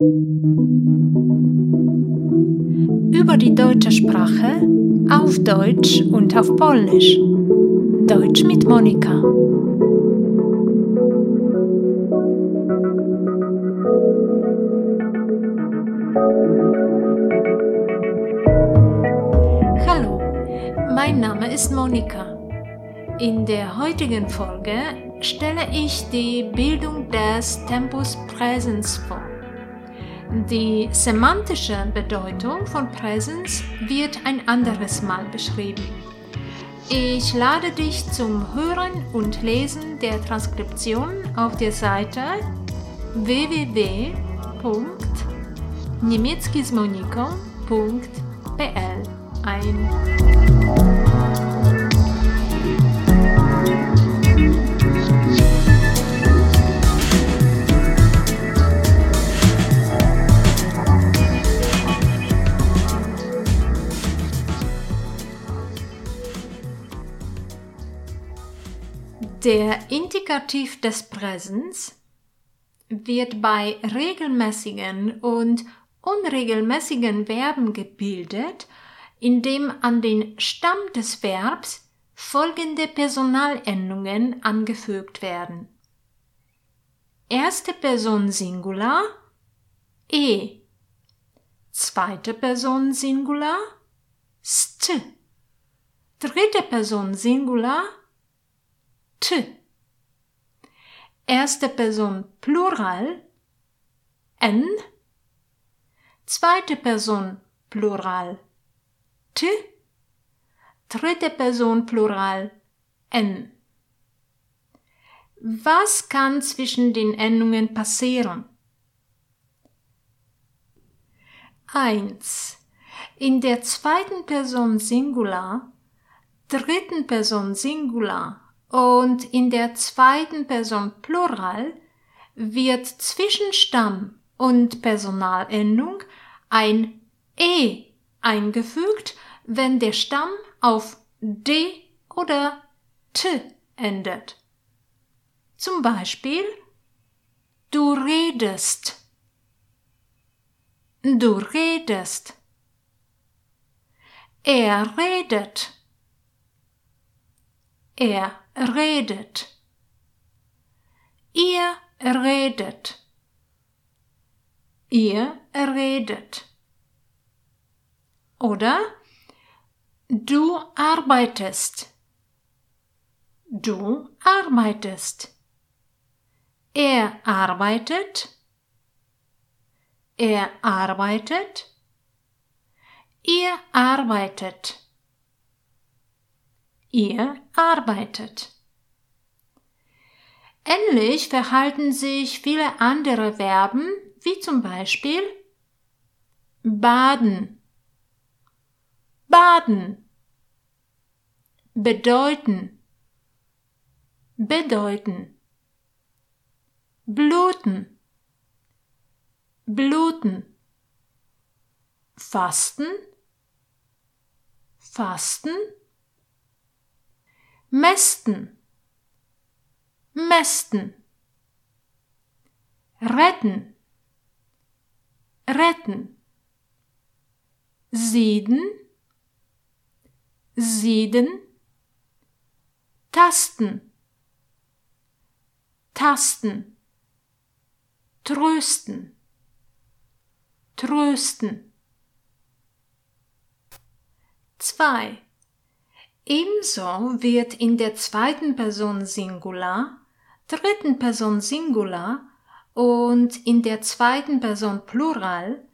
Über die deutsche Sprache auf Deutsch und auf Polnisch. Deutsch mit Monika. Hallo, mein Name ist Monika. In der heutigen Folge stelle ich die Bildung des Tempus Präsens vor. Die semantische Bedeutung von Präsens wird ein anderes Mal beschrieben. Ich lade dich zum Hören und Lesen der Transkription auf der Seite www.niemieckizmoniko.pl ein. Der Indikativ des Präsens wird bei regelmäßigen und unregelmäßigen Verben gebildet, indem an den Stamm des Verbs folgende Personalendungen angefügt werden. Erste Person Singular e. Zweite Person Singular st. Dritte Person Singular t. Erste Person Plural n. Zweite Person Plural t. Dritte Person Plural n. Was kann zwischen den Endungen passieren? 1. In der zweiten Person Singular, dritten Person Singular und in der zweiten Person Plural wird zwischen Stamm und Personalendung ein e eingefügt, wenn der Stamm auf d oder t endet. Zum Beispiel Du redest. Du redest. Er redet. Er redet. Ihr redet. Ihr redet. Oder du arbeitest. Du arbeitest. Er arbeitet. Er arbeitet. Ihr arbeitet. Ihr arbeitet. Ähnlich verhalten sich viele andere Verben, wie zum Beispiel baden, baden, bedeuten, bedeuten, bluten, bluten, fasten, fasten, mästen, mästen, retten, retten, sieden, sieden, tasten, tasten, trösten, trösten. Zwei. Ebenso wird in der zweiten Person Singular, dritten Person Singular und in der zweiten Person Plural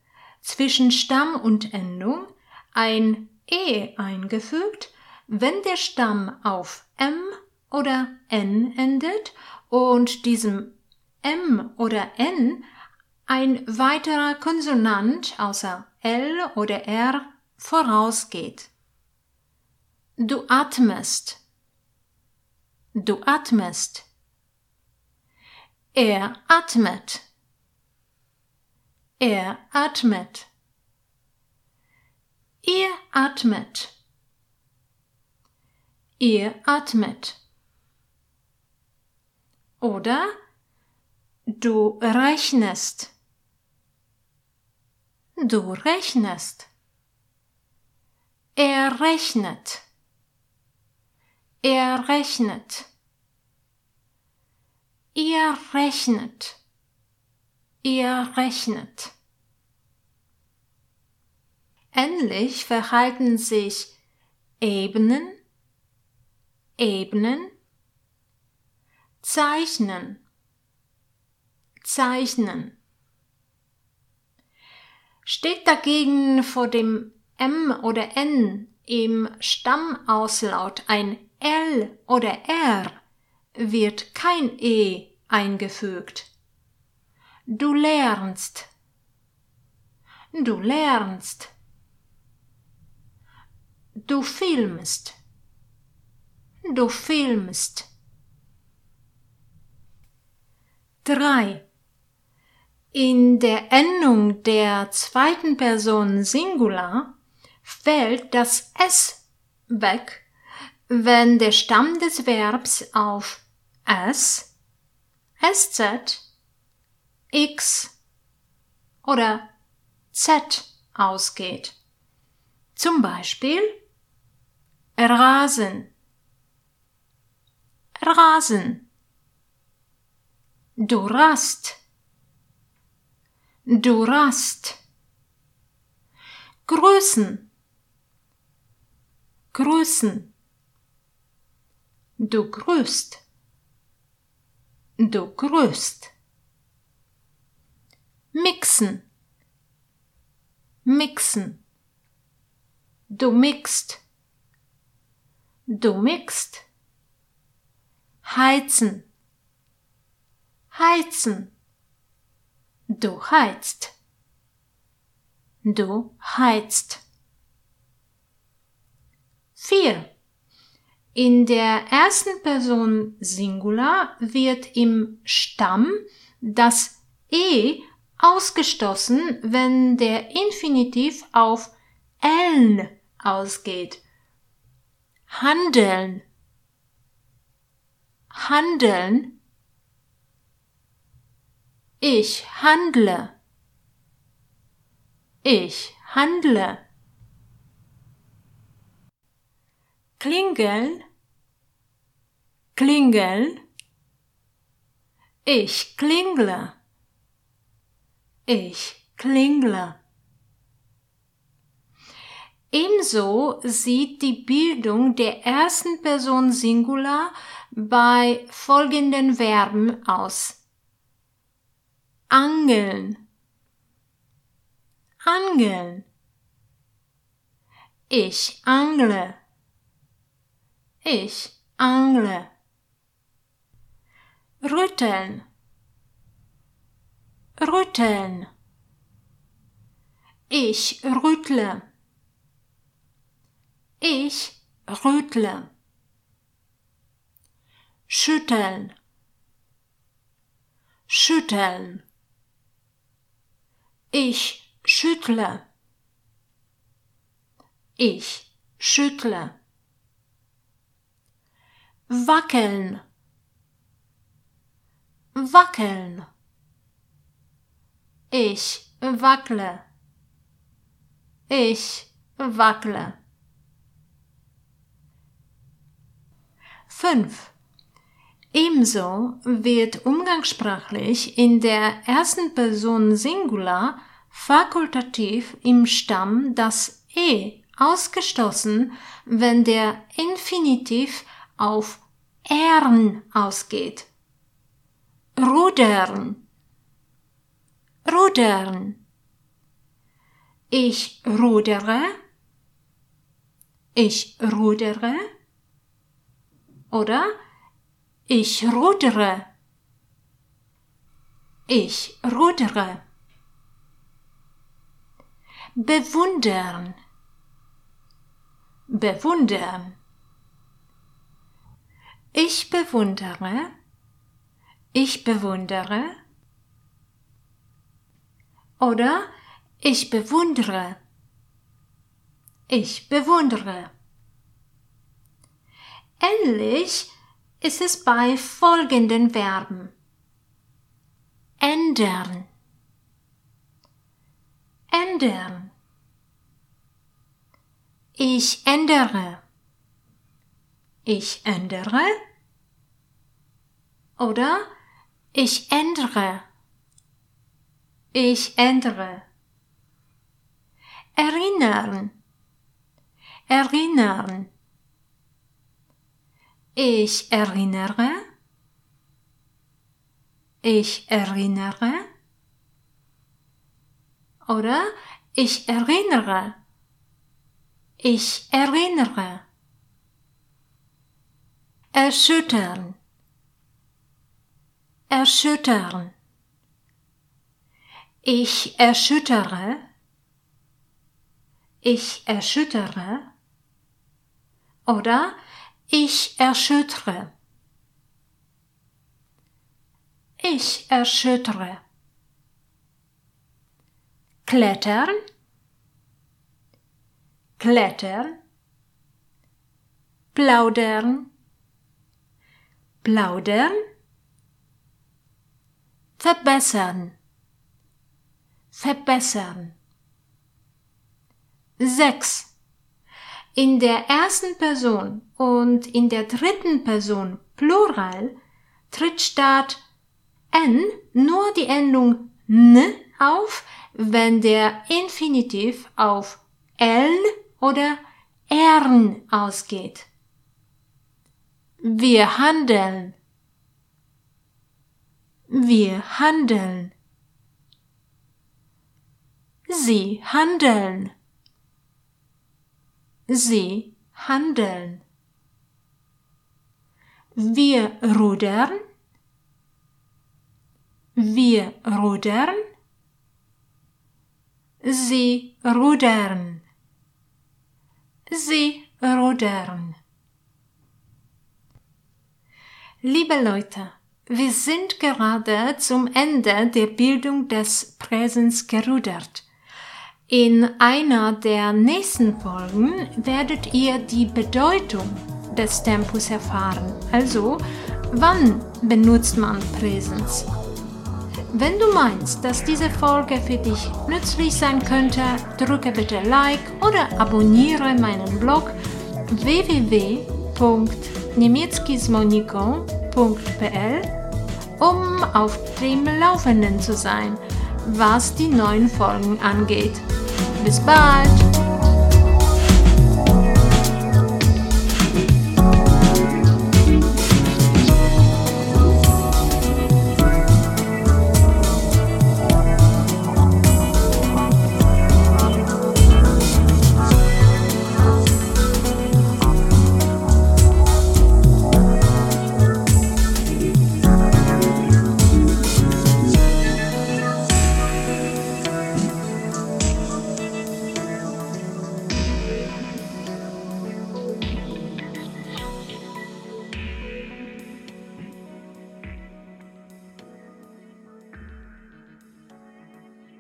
zwischen Stamm und Endung ein e eingefügt, wenn der Stamm auf m oder n endet und diesem m oder n ein weiterer Konsonant außer l oder r vorausgeht. Du atmest. Du atmest. Er atmet. Er atmet. Ihr atmet. Ihr atmet. Oder du rechnest. Du rechnest. Er rechnet. Er rechnet. Ihr rechnet. Ihr rechnet. Ähnlich verhalten sich Ebenen, Ebnen, Zeichnen, Zeichnen. Steht dagegen vor dem M oder N im Stammauslaut ein L oder R, wird kein E eingefügt. Du lernst. Du lernst. Du filmst. Du filmst. 3. In der Endung der zweiten Person Singular fällt das S weg, wenn der Stamm des Verbs auf S, SZ, X oder Z ausgeht. Zum Beispiel Rasen. Rasen. Du rast. Du rast. Größen. Größen. Du grüßt. Du grüßt. Mixen. Mixen. Du mixt. Du mixt. Heizen. Heizen. Du heizt. Du heizt. 4. In der ersten Person Singular wird im Stamm das E ausgestoßen, wenn der Infinitiv auf eln ausgeht. Handeln. Handeln. Ich handle. Ich handle. Klingeln. Klingeln. Ich klingle. Ich klingle. Ebenso sieht die Bildung der ersten Person Singular bei folgenden Verben aus. Angeln. Angeln. Ich angle. Ich angle. Rütteln. Rütteln. Ich rüttle. Ich rüttle. Schütteln. Schütteln. Ich schüttle. Ich schüttle. Wackeln. Wackeln. Ich wackle. Ich wackle. 5. Ebenso wird umgangssprachlich in der ersten Person Singular fakultativ im Stamm das E ausgestoßen, wenn der Infinitiv auf ern ausgeht. Rudern. Rudern. Ich rudere. Ich rudere. Oder ich rudere. Ich rudere. Bewundern. Bewundern. Ich bewundere. Ich bewundere. Oder ich bewundere. Ich bewundere. Ähnlich ist es bei folgenden Verben. Ändern. ändern. Ich ändere. Ich ändere. Oder ich ändere. Ich ändere. Erinnern. Erinnern. Ich erinnere. Ich erinnere. Oder ich erinnere. Ich erinnere. Erschüttern. Erschüttern. Ich erschüttere. Ich erschüttere. Oder ich erschüttere. Ich erschüttere. Klettern. Klettern. Plaudern. Plaudern. Verbessern. Verbessern. 6. In der ersten Person und in der dritten Person Plural tritt statt n nur die Endung n auf, wenn der Infinitiv auf l oder ern ausgeht. Wir handeln. Wir handeln. Sie handeln. Sie handeln. Wir rudern. Wir rudern. Sie rudern. Sie rudern. Liebe Leute, wir sind gerade zum Ende der Bildung des Präsens gerudert. In einer der nächsten Folgen werdet ihr die Bedeutung des Tempus erfahren. Also, wann benutzt man Präsens? Wenn du meinst, dass diese Folge für dich nützlich sein könnte, drücke bitte Like oder abonniere meinen Blog www.niemieckismoniko.pl, um auf dem Laufenden zu sein, was die neuen Folgen angeht. Bis bald!